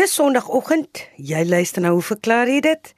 Dis Sondagoggend. Jy luister nou, hoe verklaar jy dit?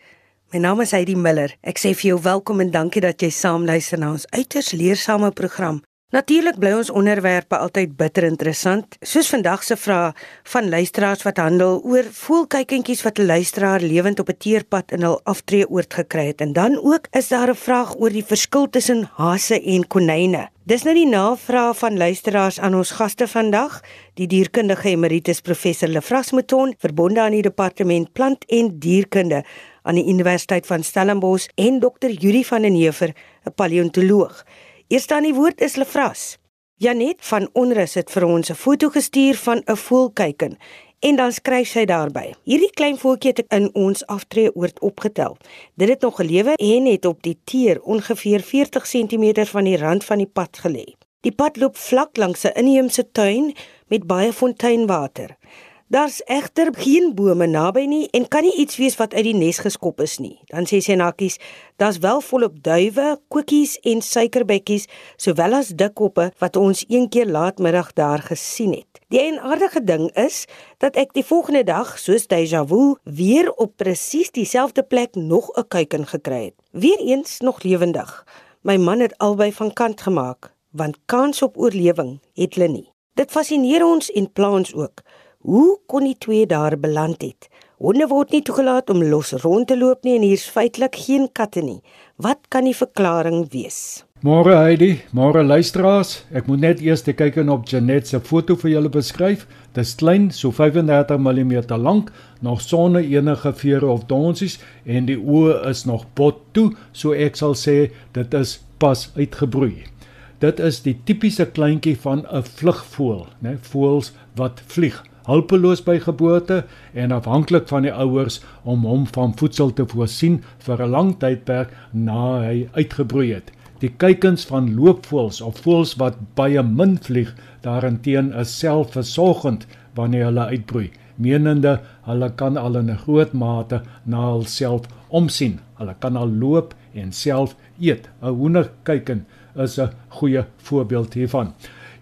My naam is Heidi Miller. Ek sê vir jou welkom en dankie dat jy saam luister na ons uiters leersame program. Natuurlik bly ons onderwerpe altyd bitter interessant, soos vandag se vraag van luisteraars wat handel oor voelkykentjies wat 'n luisteraar lewend op 'n teerpad in hul aftreeoord gekry het. En dan ook is daar 'n vraag oor die verskil tussen hase en konyne. Dis nou die navraag van luisteraars aan ons gaste vandag, die dierkundige emeritus professor Lefras Mouton, verbonde aan die departement plant en dierkunde aan die Universiteit van Stellenbosch en dokter Juri van den Heever, 'n paleontoloog. Eerste aan die woord is Lefras. Janet van Onrus het vir ons 'n foto gestuur van 'n voelkyken en dan skryf sy daarby. Hierdie klein voeltjie het in ons aftreeoord opgetel. Dit het nog gelewe en het op die teer ongeveer 40 cm van die rand van die pad gelê. Die pad loop vlak langs 'n inheemse tuin met baie fonteinwater. Daar's egter geen bome naby nie en kan nie iets wees wat uit die nes geskop is nie. Dan sê sy nakkies, daar's wel volop duwe, koekies en suikerbekkies, sowel as dikkoppe wat ons een keer laatmiddag daar gesien het. Die eenaardige ding is dat ek die volgende dag, soos déjà vu, weer op presies dieselfde plek nog 'n kuiken gekry het. Weereens nog lewendig. My man het albei van kant gemaak, want kans op oorlewing het hulle nie. Dit fascineer ons en pla ons ook. Hoe kon die twee daar beland het? Honde word nie toegelaat om los rond te loop nie en hier's feitelik geen katte nie. Wat kan die verklaring wees? Môre Heidi, môre luisteraars. Ek moet net eers kyk en op Janet se foto vir julle beskryf. Dit is klein, so 35 mm lank, nog sonder enige vere of donsies en die oë is nog bot toe, so ek sal sê dit is pas uitgebroei. Dit is die tipiese kleintjie van 'n vlugvoël, né, voëls wat vlieg hulpeloos by geboorte en afhanklik van die ouers om hom van voedsel te voorsien vir 'n lang tydperk na hy uitgebroei het. Die kykens van loopvoëls of voëls wat baie min vlieg, daarenteen is selfversorgend wanneer hulle uitbroei, menende hulle kan al in 'n groot mate na hulself omsien. Hulle kan al loop en self eet. 'n Hoenderkyken is 'n goeie voorbeeld hiervan.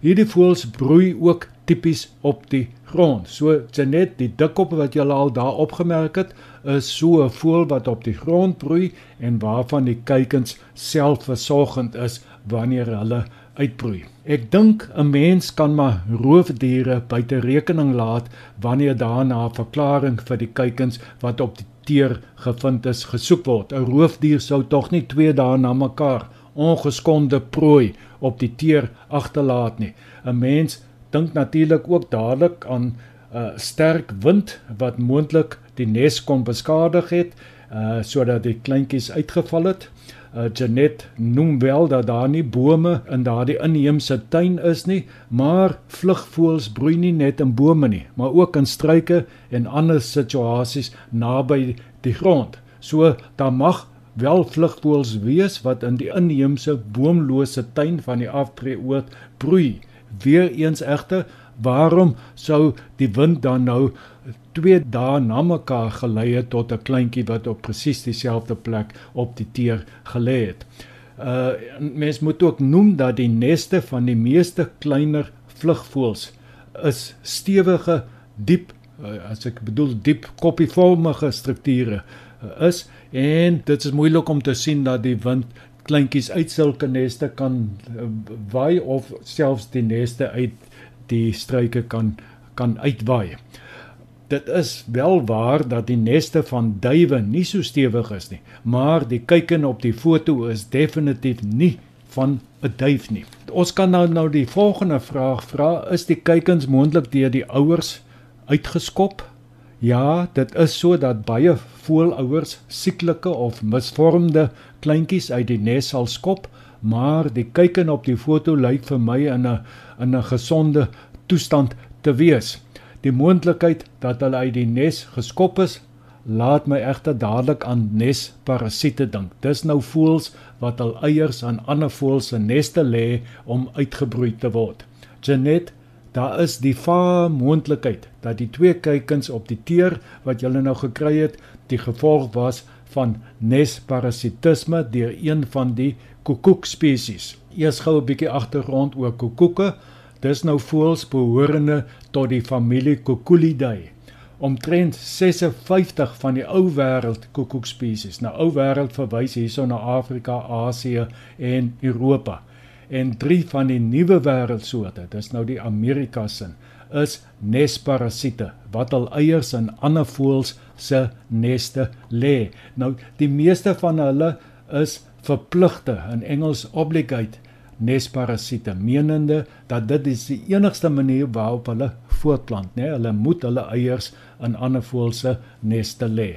Hierdie voëls broei ook tipies op die grond. So Janet, die dikkop wat jy al daar opgemerk het, is so 'n voël wat op die grond broei en waarvan die kuikens selfversorgend is wanneer hulle uitbroei. Ek dink 'n mens kan maar roofdiere buite rekening laat wanneer daarna 'n verklaring vir die kuikens wat op die teer gevind is gesoek word. 'n Roofdier sou tog nie twee dae na mekaar ongeskonde prooi op die teer agterlaat nie. 'n Mens dink natuurlik ook dadelik aan 'n uh, sterk wind wat moontlik die nes kon beskadig het uh sodat die kleintjies uitgeval het. Uh Janet noem wel dat daar nie bome in daardie inheemse tuin is nie, maar vlugvoëls broei nie net in bome nie, maar ook in struike en ander situasies naby die grond. So daar mag wel vlugvoëls wees wat in die inheemse boomlose tuin van die aftreeoord broei. Weereens egter, waarom sou die wind dan nou twee dae na mekaar gelei het tot 'n kleintjie wat op presies dieselfde plek op die teer gelê het? Uh mens moet ook noem dat die neste van die meeste kleiner vlugvoëls is stewige, diep uh, as ek bedoel diep koppievormige strukture uh, is en dit is moeilik om te sien dat die wind kleintjies uit sulke neste kan uh, waai of selfs die neste uit die struike kan kan uitwaai. Dit is wel waar dat die neste van duwe nie so stewig is nie, maar die kyken op die foto is definitief nie van 'n duif nie. Ons kan nou nou die volgende vraag vra: Is die kykens moontlik deur die ouers uitgeskop? Ja, dit is so dat baie voëlouers sieklike of misvormde kleintjies uit die nes sal skop, maar die kyken op die foto lyk vir my in 'n in 'n gesonde toestand te wees. Die moontlikheid dat hulle uit die nes geskop is, laat my egter dadelik aan nesparasiete dink. Dis nou voëls wat hul eiers aan ander voëls se neste lê om uitgebroei te word. Janet Daar is die va moontlikheid dat die twee kuikens op die teer wat julle nou gekry het, die gevolg was van nesparasitisme deur een van die koekoek spesies. Eers gou 'n bietjie agtergrond oor koekoeke. Dis nou voëls behorende tot die familie Cuculidae. omtrent 56 van die ou wêreld koekoekspesies. Nou ou wêreld verwys hierso na Afrika, Asië en Europa. En drie van die nuwe wêreldsoorte, dis nou die Amerikasin, is nesparasiete wat al eiers in ander voëls se neste lê. Nou die meeste van hulle is verpligte in Engels obligate nesparasiete menende dat dit is die enigste manier waarop hulle voortplant, né? Hulle moet hulle eiers in ander voëls se neste lê.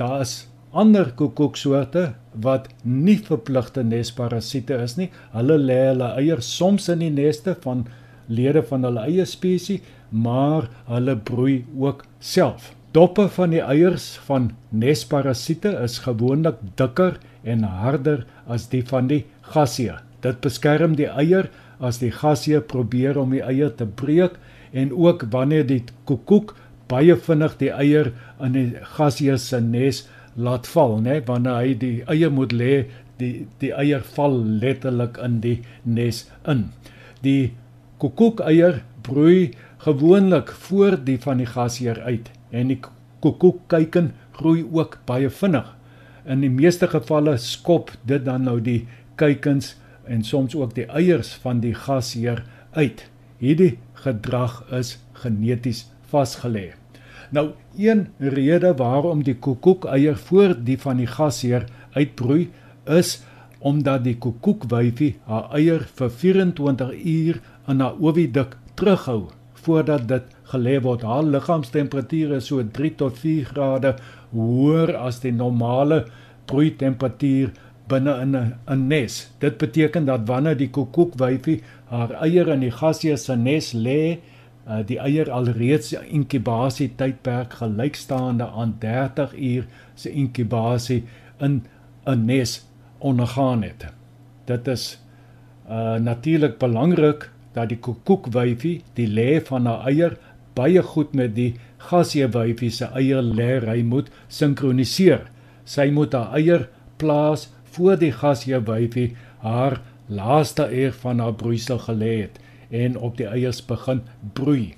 Daar is ander koekoeksoorte wat nie verpligte nesparasiete is nie. Hulle lê hulle eiers soms in die neste van lede van hulle eie spesies, maar hulle broei ook self. Doppe van die eiers van nesparasiete is gewoonlik dikker en harder as die van die gasie. Dit beskerm die eier as die gasie probeer om die eier te breek en ook wanneer die koekoek baie vinnig die eier in die gasie se nes laat val, né? Wanneer hy die eier moet lê, die die eier val letterlik in die nes in. Die koekoekeier broei gewoonlik voor die van die gasheer uit en die koekoekkuiken groei ook baie vinnig. In die meeste gevalle skop dit dan nou die kuikens en soms ook die eiers van die gasheer uit. Hierdie gedrag is geneties vasgelê. Nou een rede waarom die koekoekeier voor die van die gasheer uitbroei is omdat die koekoekwyfie haar eier vir 24 uur in haar oviduk terughou voordat dit gelê word. Haar liggaamstemperatuur is so 3 tot 4 grade hoër as die normale broeitemperatuur binne in 'n nes. Dit beteken dat wanneer die koekoekwyfie haar eier in die gasheer se nes lê, uh, die eier alreeds inkubasie tydperk gelykstaande aan 30 uur se inkubasie in 'n nes ondergaan het. Dit is uh natuurlik belangrik dat die koekoekwyfie die lê van haar eier baie goed met die gasiewyfie se eier lêry moet sinkroniseer. Sy moet haar eier plaas voor die gasiewyfie haar laaste eer van haar broeisel gelê het en op die eiers begin broei.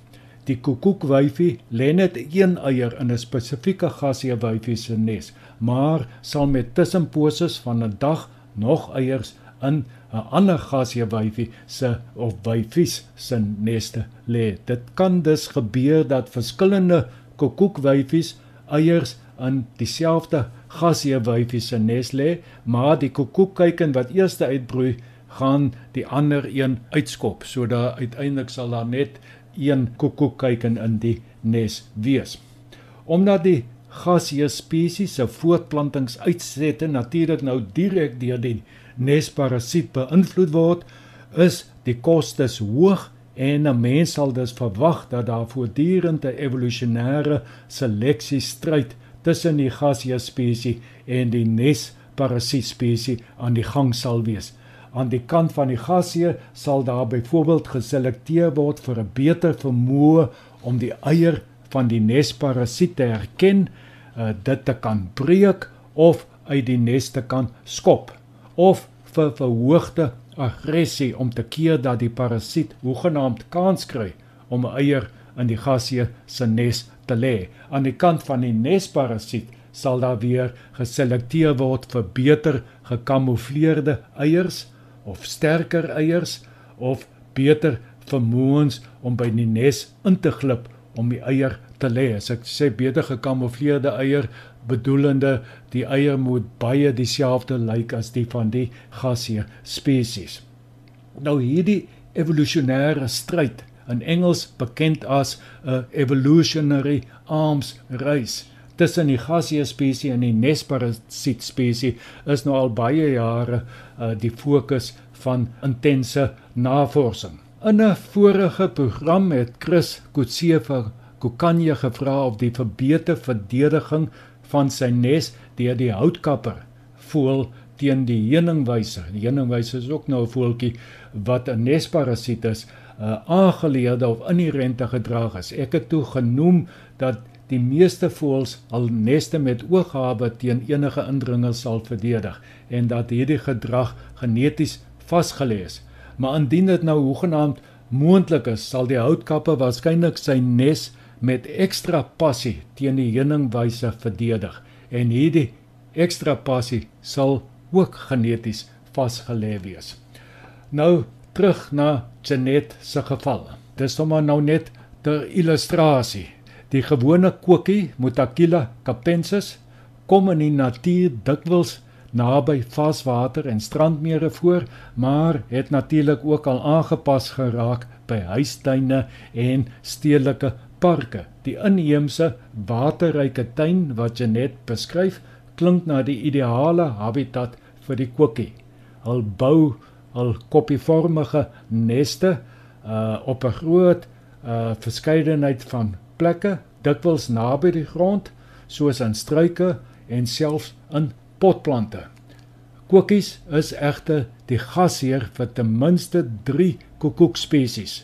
Die koekoekwyfie lê net een eier in 'n spesifieke gasheewyfie se nes, maar sal met tussenposes van 'n dag nog eiers in 'n ander gasheewyfie se of wyfies se neste lê. Dit kan dus gebeur dat verskillende koekoekwyfies eiers in dieselfde gasheewyfie se nes lê, maar die koekoekkuiken wat eers uitbroei gaan die ander een uitskop sodat uiteindelik sal daar net een koekoekkuiken in die nes wees. Omdat die gasie spesies se voortplantingsuitsette natuurlik nou direk deur die nesparasiet beïnvloed word, is die kostes hoog en 'n mens sal dus verwag dat daar voortdurende evolusionêre seleksie stryd tussen die gasie spesies en die nesparasiet spesies aan die gang sal wees. Aan die kant van die gasie sal daar byvoorbeeld geselekteer word vir 'n beter vermoë om die eier van die nesparasiet te herken, uh, dit te kan breek of uit die nes te kan skop of vir verhoogde aggressie om te keer dat die parasiet hoegenaamd kans kry om 'n eier in die gasie se nes te lê. Aan die kant van die nesparasiet sal daar weer geselekteer word vir beter gekamoufleerde eiers of sterker eiers of beter vermoëns om by die nes in te glip om die eier te lê. As ek sê beter gekamoufleerde eier bedoelende die eier moet baie dieselfde lyk as die van die gasie spesies. Nou hierdie evolusionêre stryd in Engels bekend as 'n evolutionary arms race tussen die gasie spesies en die nesparasiet spesies is nou al baie jare uh, die fokus van intense navorsing. In 'n vorige program het Chris Kutse vir Kokanje gevra of die verbeter verdediging van sy nes deur die houtkapper voel teen die heuningwyse. Die heuningwyse is ook nou 'n voeltjie wat 'n nesparasiet is, uh, aangeleerde of inherente gedrag is. Ek het toe genoem dat die meeste voëls al neste met ooghawe teen enige indringer sal verdedig en dat hierdie gedrag geneties vasgelê is. Maar indien dit nou hoegenaamd moontlik is, sal die houtkappe waarskynlik sy nes met ekstra passie teen die heuningwyse verdedig en hierdie ekstra passie sal ook geneties vasgelê wees. Nou terug na Janet se geval. Dis sommer nou net ter illustrasie. Die gewone kokie Mutakila capensis kom in die natuur dikwels naby vaswater en strandmere voor, maar het natuurlik ook al aangepas geraak by huistuine en stedelike parke. Die inheemse waterryke tuin wat Janet beskryf, klink na die ideale habitat vir die kokkie. Hulle bou al koppievormige neste uh op 'n groot uh verskeidenheid van plekke, dikwels naby die grond, soos in struike en selfs in potplante. Kokkies is egter die gasheer vir ten minste 3 koekoekspesies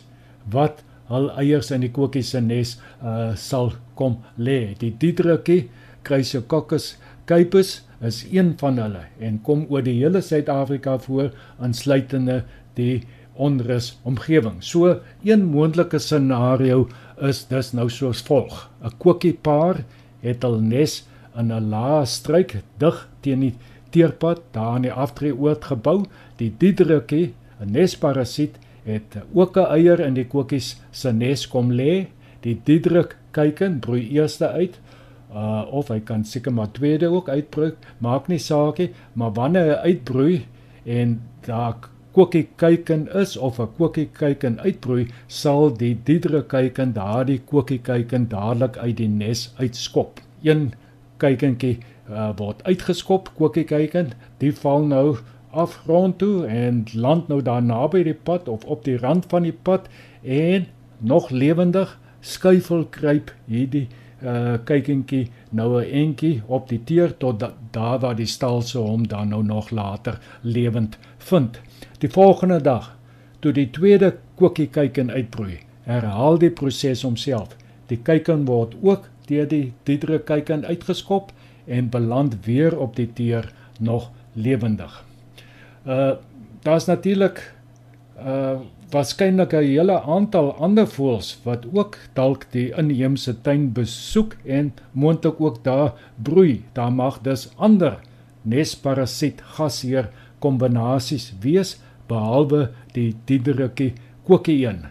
wat hul eiers in die kokkie se nes uh sal kom lê. Die Diedrukkie, Chrysococcus Kuipers is een van hulle en kom oor die hele Suid-Afrika voor insluitende die onrus omgewing. So een moontlike scenario is dus nou soos volg: 'n kokiepaar het hul nes in 'n lae struik dig teen die teerpad daar in die aftreeoord gebou. Die diedrukkie, 'n nesparasiet, het ook 'n eier in die kokies se nes kom lê. Die diedruk kyken broei eers uit uh of hy kan seker maar tweede ook uitbroei, maak nie saak nie, maar wanneer hy uitbroei en daar kokkie kuiken is of 'n kokkie kuiken uitbroei, sal die diedre kuiken daardie kokkie kuiken dadelik uit die nes uitskop. Een kuikentjie uh, word uitgeskop, kokkie kuiken, die val nou afgrond toe en land nou daar naby die pad of op die rand van die pad en nog lewendig skuifel kruip hierdie uh kykentjie nou 'n entjie op die teer tot da, daar waar die stal se hom dan nou nog later lewend vind. Die volgende dag, toe die tweede kokkie kyken uitbroei, herhaal die proses homself. Die kyken word ook deur die diedre kyken uitgeskop en beland weer op die teer nog lewendig. Uh daar's natuurlik uh waarskynlik 'n hele aantal ander voëls wat ook dalk die inheemse tuin besoek en moontlik ook daar broei. Daar mag dus ander nesparasiet gasheer kombinasies wees behalwe die diederetjie kokieën.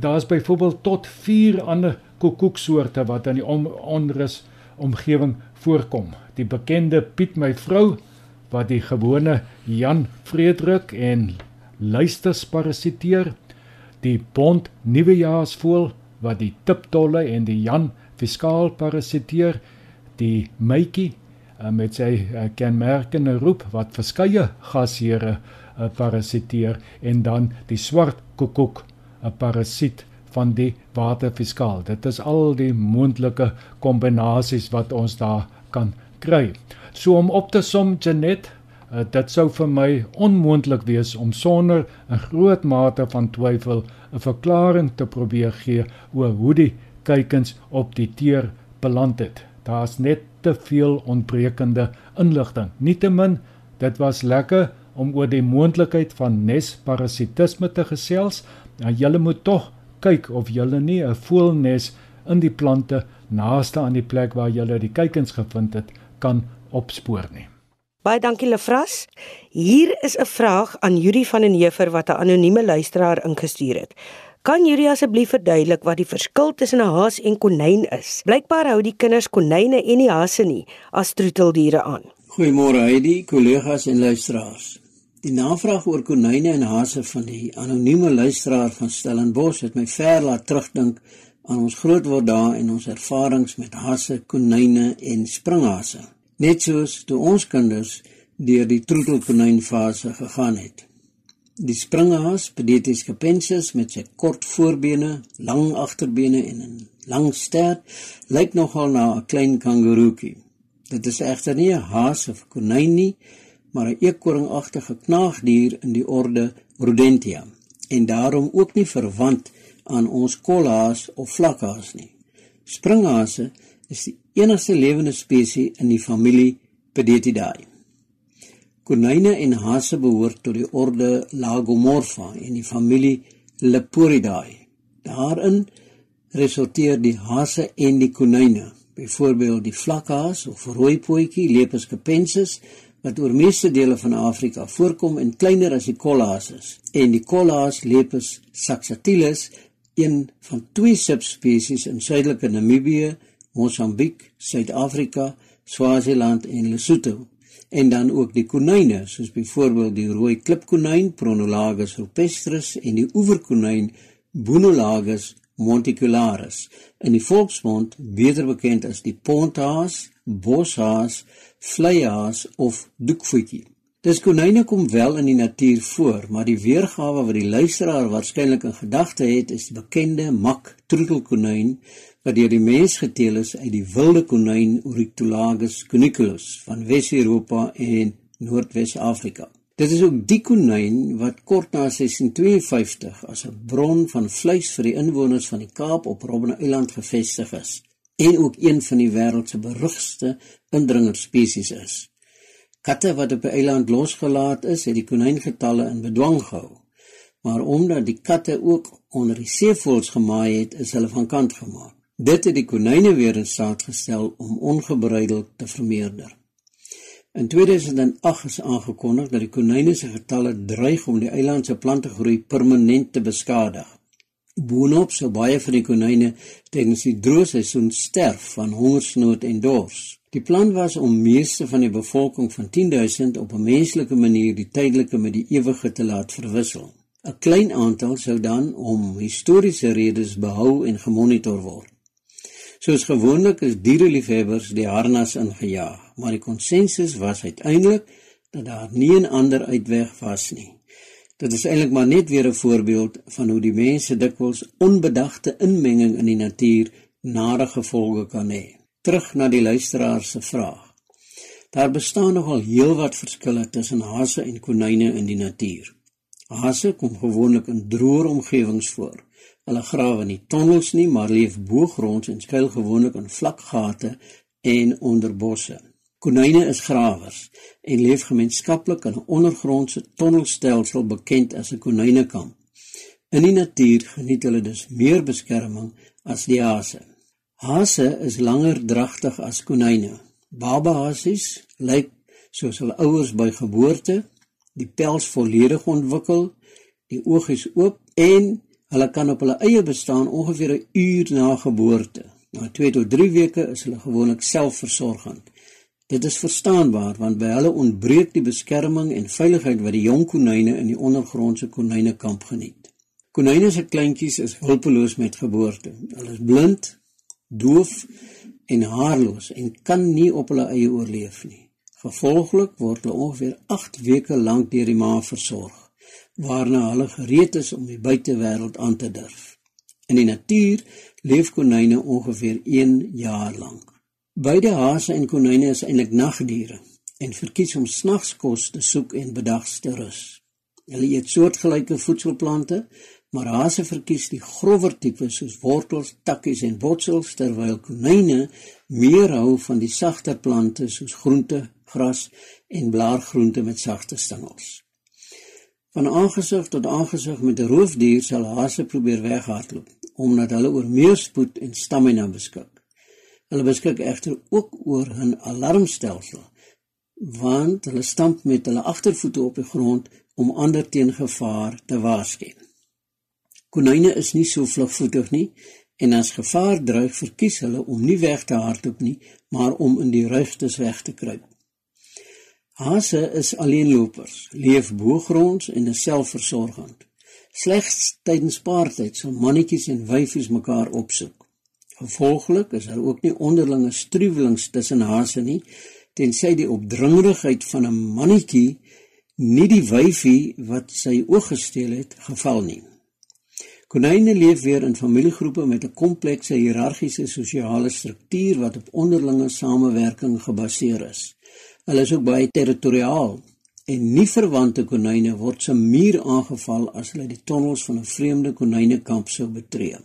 Daar's byvoorbeeld tot 4 ander koekoeksoorte wat in die on onrus omgewing voorkom. Die bekende Piet my vrou wat die gewone Jan Frederik en luisters parasiteer, die bont nuwejaarsvoël wat die tiptolle en die Jan fiskaal parasiteer, die mytjie uh, met sy uh, kenmerkende roep wat verskeie gasheere uh, parasiteer en dan die swart koekoek, 'n parasiet van die waterfiskaal. Dit is al die moontlike kombinasies wat ons daar kan kry. So om op te som Janet, Uh, dit sou vir my onmoontlik wees om sonder 'n groot mate van twyfel 'n verklaring te probeer gee oor hoe die kuikens op die teer beland het. Daar's net te veel ontbrekende inligting. Nietemin, dit was lekker om oor die moontlikheid van nesparasitisme te gesels. Nou julle moet tog kyk of julle nie 'n voëlnes in die plante naaste aan die plek waar julle die kuikens gevind het kan opspoor nie. Baie dankie Lefras. Hier is 'n vraag aan Yuri van den Heever wat 'n anonieme luisteraar ingestuur het. Kan Yuri asseblief verduidelik wat die verskil tussen 'n haas en konyn is? Blykbaar hou die kinders konyne en nie haase nie as troeteldiere aan. Goeiemôre Heidi, kollegas en luisteraars. Die navraag oor konyne en hase van die anonieme luisteraar van Stellenbosch het my ver laat terugdink aan ons grootword daar en ons ervarings met hase, konyne en springhase net soos toe ons kinders deur die troetelkonynfase gegaan het. Die springhaas, Pedetes capensis met sy kort voorbene, lang agterbene en 'n lang stert, lyk nogal na 'n klein kangaroetjie. Dit is egter nie 'n haas of konyn nie, maar 'n eekhoringagtige knaagdier in die orde Rodentia en daarom ook nie verwant aan ons kolhaas of vlakhaas nie. Springhase is die enigste lewende spesies in die familie Pedetidae. Konyne en hase behoort tot die orde Lagomorpha en die familie Leporidae. Daarin resorteer die hase en die konyne. Byvoorbeeld die vlakhaas of rooipootjie Lepus capensis wat oor meeste dele van Afrika voorkom en kleiner as die kollaas is. En die kollaas Lepus saxatilis, een van twee subspesies in suidelike Namibië, Mosambiek, Suid-Afrika, Swaziland en Lesotho en dan ook die konyne soos byvoorbeeld die rooi klipkonyn Pronolagus rupestris en die oeverkonyn Bunolagus monticularis in die volksmond beter bekend as die ponthaas, boshaas, vleihaas of doekvoetjie. Dis konyne kom wel in die natuur voor, maar die weergawe wat die luisteraar waarskynlik in gedagte het is die bekende mak troetelkonyn wat deur die mens geteel is uit die wilde konyn Oryctolagus cuniculus van Wes-Europa en Noordwes-Afrika. Dit is ook die konyn wat kort na 1652 as 'n bron van vleis vir die inwoners van die Kaap op Robben Eiland gevestig is en ook een van die wêreld se berugste indringerspesies is. Katte wat op die eiland losgelaat is, het die konyngetalle in bedwang gehou. Maar omdat die katte ook onder die seevoëls gemaai het, is hulle van kant gemaak. Dit het die konyne weer in staat gestel om ongebreideld te vermeerder. In 2008 is aangekondig dat die konyne se getalle dreig om die eiland se plantegroei permanent te beskadig. Boonop sou baie van die konyne tydens die droë seisoen sterf van hongersnood en dors. Die plan was om meeste van die bevolking van 10000 op 'n menslike manier die tydelike met die ewige te laat verwissel. 'n Klein aantal sou dan om historiese redes behou en gemonitor word. Soos gewoonlik is diereliefhebbers die harnas ingejaag, maar die konsensus was uiteindelik dat daar nie 'n ander uitweg was nie. Dit is eintlik maar net weer 'n voorbeeld van hoe die mense dikwels onbedagte inmenging in die natuur nare gevolge kan hê. Terug na die luisteraar se vraag. Daar bestaan nogal heelwat verskille tussen hase en konyne in die natuur. Hase kom gewoonlik in droër omgewings voor. Hulle grawe nie tonnels nie, maar leef bo-gronds en skuil gewoonlik in vlak gate en onder bosse. Konyne is grawers en leef gemeenskaplik in 'n ondergrondse tonnelstelsel bekend as 'n konynekamp. In die natuur geniet hulle dus meer beskerming as die hase. Hase is langer dragtig as konyne. Baba hasies lyk soos hulle ouers by geboorte, die pels volledig ontwikkel, die oogies oop en Hulle kan op hulle eie bestaan ongeveer 'n uur na geboorte. Na 2 tot 3 weke is hulle gewoonlik selfversorgend. Dit is verstaanbaar want by hulle ontbreek die beskerming en veiligheid wat die jong konyne in die ondergrondse konynekamp geniet. Konyne se kleintjies is hulpeloos met geboorte. Hulle is blind, doof en haarloos en kan nie op hulle eie oorleef nie. Gevolglik word hulle ongeveer 8 weke lank deur die ma versorg waarna hulle gereed is om die buitewêreld aan te durf. In die natuur leef konyne ongeveer 1 jaar lank. Beide hase en konyne is eintlik nagdiere en verkies om snags kos te soek en bedags te rus. Hulle eet soortgelyke voedselplante, maar hase verkies die grower tipe soos wortels, takkies en botsels terwyl konyne meer hou van die sagter plante soos groente, gras en blaargroente met sagte stengels. Van aangesig tot aangesig met 'n roofdier sal hase probeer weghardloop omdat hulle oor meer spoed en stamina beskik. Hulle beskik egter ook oor 'n alarmstelsel want hulle stamp met hulle agtervoete op die grond om ander teen gevaar te waarsku. Konyne is nie so vlugvoetig nie en as gevaar dreig, verkies hulle om nie weg te hardloop nie, maar om in die ruigtes weg te kruip. Hase is alleenlopers, leef bo-gronds en is selfversorgend. Slegs tydens paartyd sal mannetjies en wyfies mekaar opsoek. Gevolglik is daar ook nie onderlinge struwelings tussen hase nie, tensy die opdringerigheid van 'n mannetjie nie die wyfie wat sy oog gesteel het geval nie. Konyne leef weer in familiegroepe met 'n komplekse hiërargiese sosiale struktuur wat op onderlinge samewerking gebaseer is. Hulle is ook baie territoriaal en nie verwante konyne word se muur aangeval as hulle die tonnels van 'n vreemde konynekamp sou betree.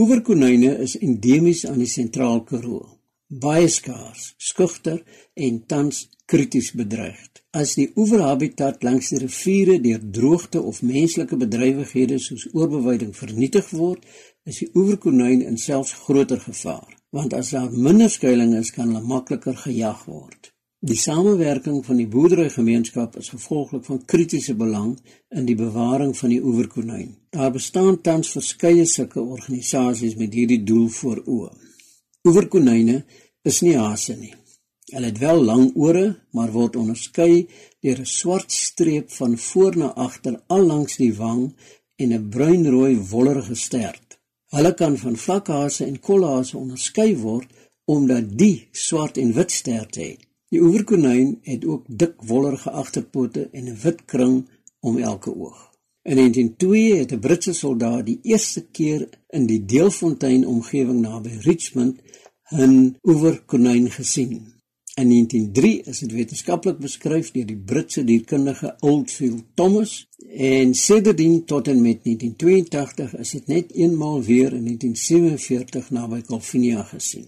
Oeverkonyne is endemies aan die sentraal Karoo. Baie skaars, skugter en tans krities bedreig. As die oeverhabitat langs die riviere deur droogte of menslike bedrywighede soos oorbewyding vernietig word, is die oeverkonyn in selfs groter gevaar, want as daar minder skuilings is, kan hulle makliker gejag word. Die samewerking van die boerderygemeenskap is gevolglik van kritiese belang in die bewaring van die oeverkonyn. Daar bestaan tans verskeie sulke organisasies met hierdie doel voor oë. Oeverkonyne is nie hase nie. Hulle het wel lang ore, maar word onderskei deur 'n swart streep van voor na agter al langs die wang en 'n bruinrooi wollerige stert. Hulle kan van vlakhase en kollhase onderskei word omdat die swart en wit stert het. Die oeverkonyn het ook dik wollerige agterpote en 'n wit kring om elke oog. In 1902 het 'n Britse soldaat die eerste keer in die Deelfontein omgewing naby Richmond 'n oeverkonyn gesien. In 1903 is dit wetenskaplik beskryf deur die Britse dierkundige Oldfield Thomas en sedertdien tot en met 1982 is dit net eenmaal weer in 1947 naby Calvinia gesien.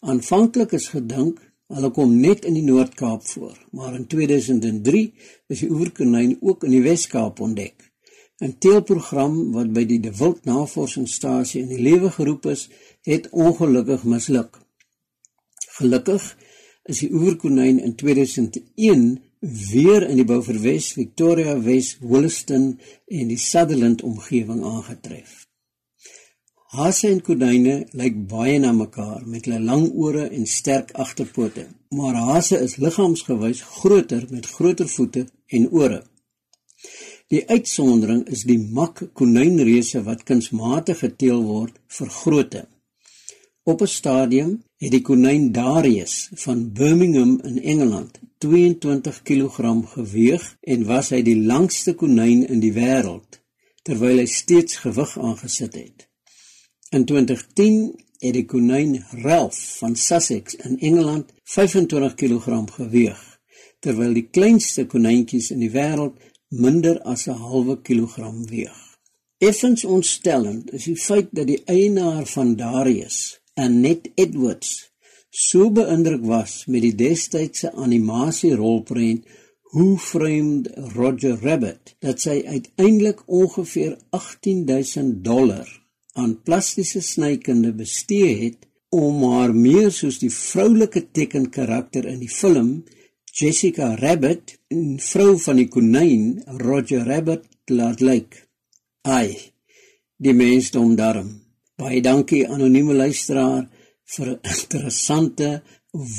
Aanvanklik is gedink Hulle kom net in die Noord-Kaap voor, maar in 2003 is die oerkonyn ook in die Wes-Kaap ontdek. 'n Teelprogram wat by die De Wild Navorsingsstasie in die lewe geroep is, het ongelukkig misluk. Gelukkig is die oerkonyn in 2001 weer in die Bouverwes, Victoria Wes, Wollaston en die Sutherland omgewing aangetref. Hase en konyne lyk baie na mekaar met hulle lang ore en sterk agterpote, maar hase is liggaamsgewys groter met groter voete en ore. Die uitsondering is die mak konynreuse wat kunsmatig geteel word vir grootte. Op 'n stadium het die konyn Darius van Birmingham in Engeland 22 kg geweg en was hy die langste konyn in die wêreld terwyl hy steeds gewig aangesit het. In 2010 het die konyn Ralph van Sussex in Engeland 25 kg geweg, terwyl die kleinste konyntjies in die wêreld minder as 'n halwe kilogram weeg. Effens ontstellend is die feit dat die eienaar van Darius, Annette Edwards, so beïndruk was met die destydse animasie rolprent Who Framed Roger Rabbit dat sy uiteindelik ongeveer 18000 dollar aan plastiese snykunde bestee het om haar meer soos die vroulike tekenkarakter in die film Jessica Rabbit, 'n vrou van die konyn Roger Rabbit laat lyk. Ai, die mensdom darm. Baie dankie anonieme luisteraar vir 'n interessante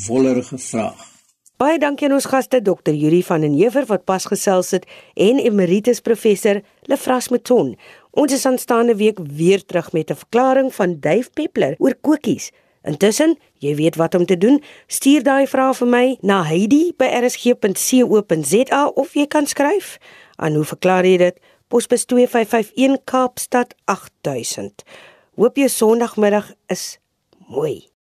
wollerige vraag. Baie dankie aan ons gaste Dr. Yuri van den Heever wat pas gesels het en emeritus professor Lefras Mouton. Ons is aanstaande week weer terug met 'n verklaring van Dave Peppler oor kokies. Intussen, jy weet wat om te doen. Stuur daai vrae vir my na heidi@rsg.co.za of jy kan skryf aan hoe verklaar jy dit? Posbus 2551 Kaapstad 8000. Hoop jou Sondagmiddag is mooi.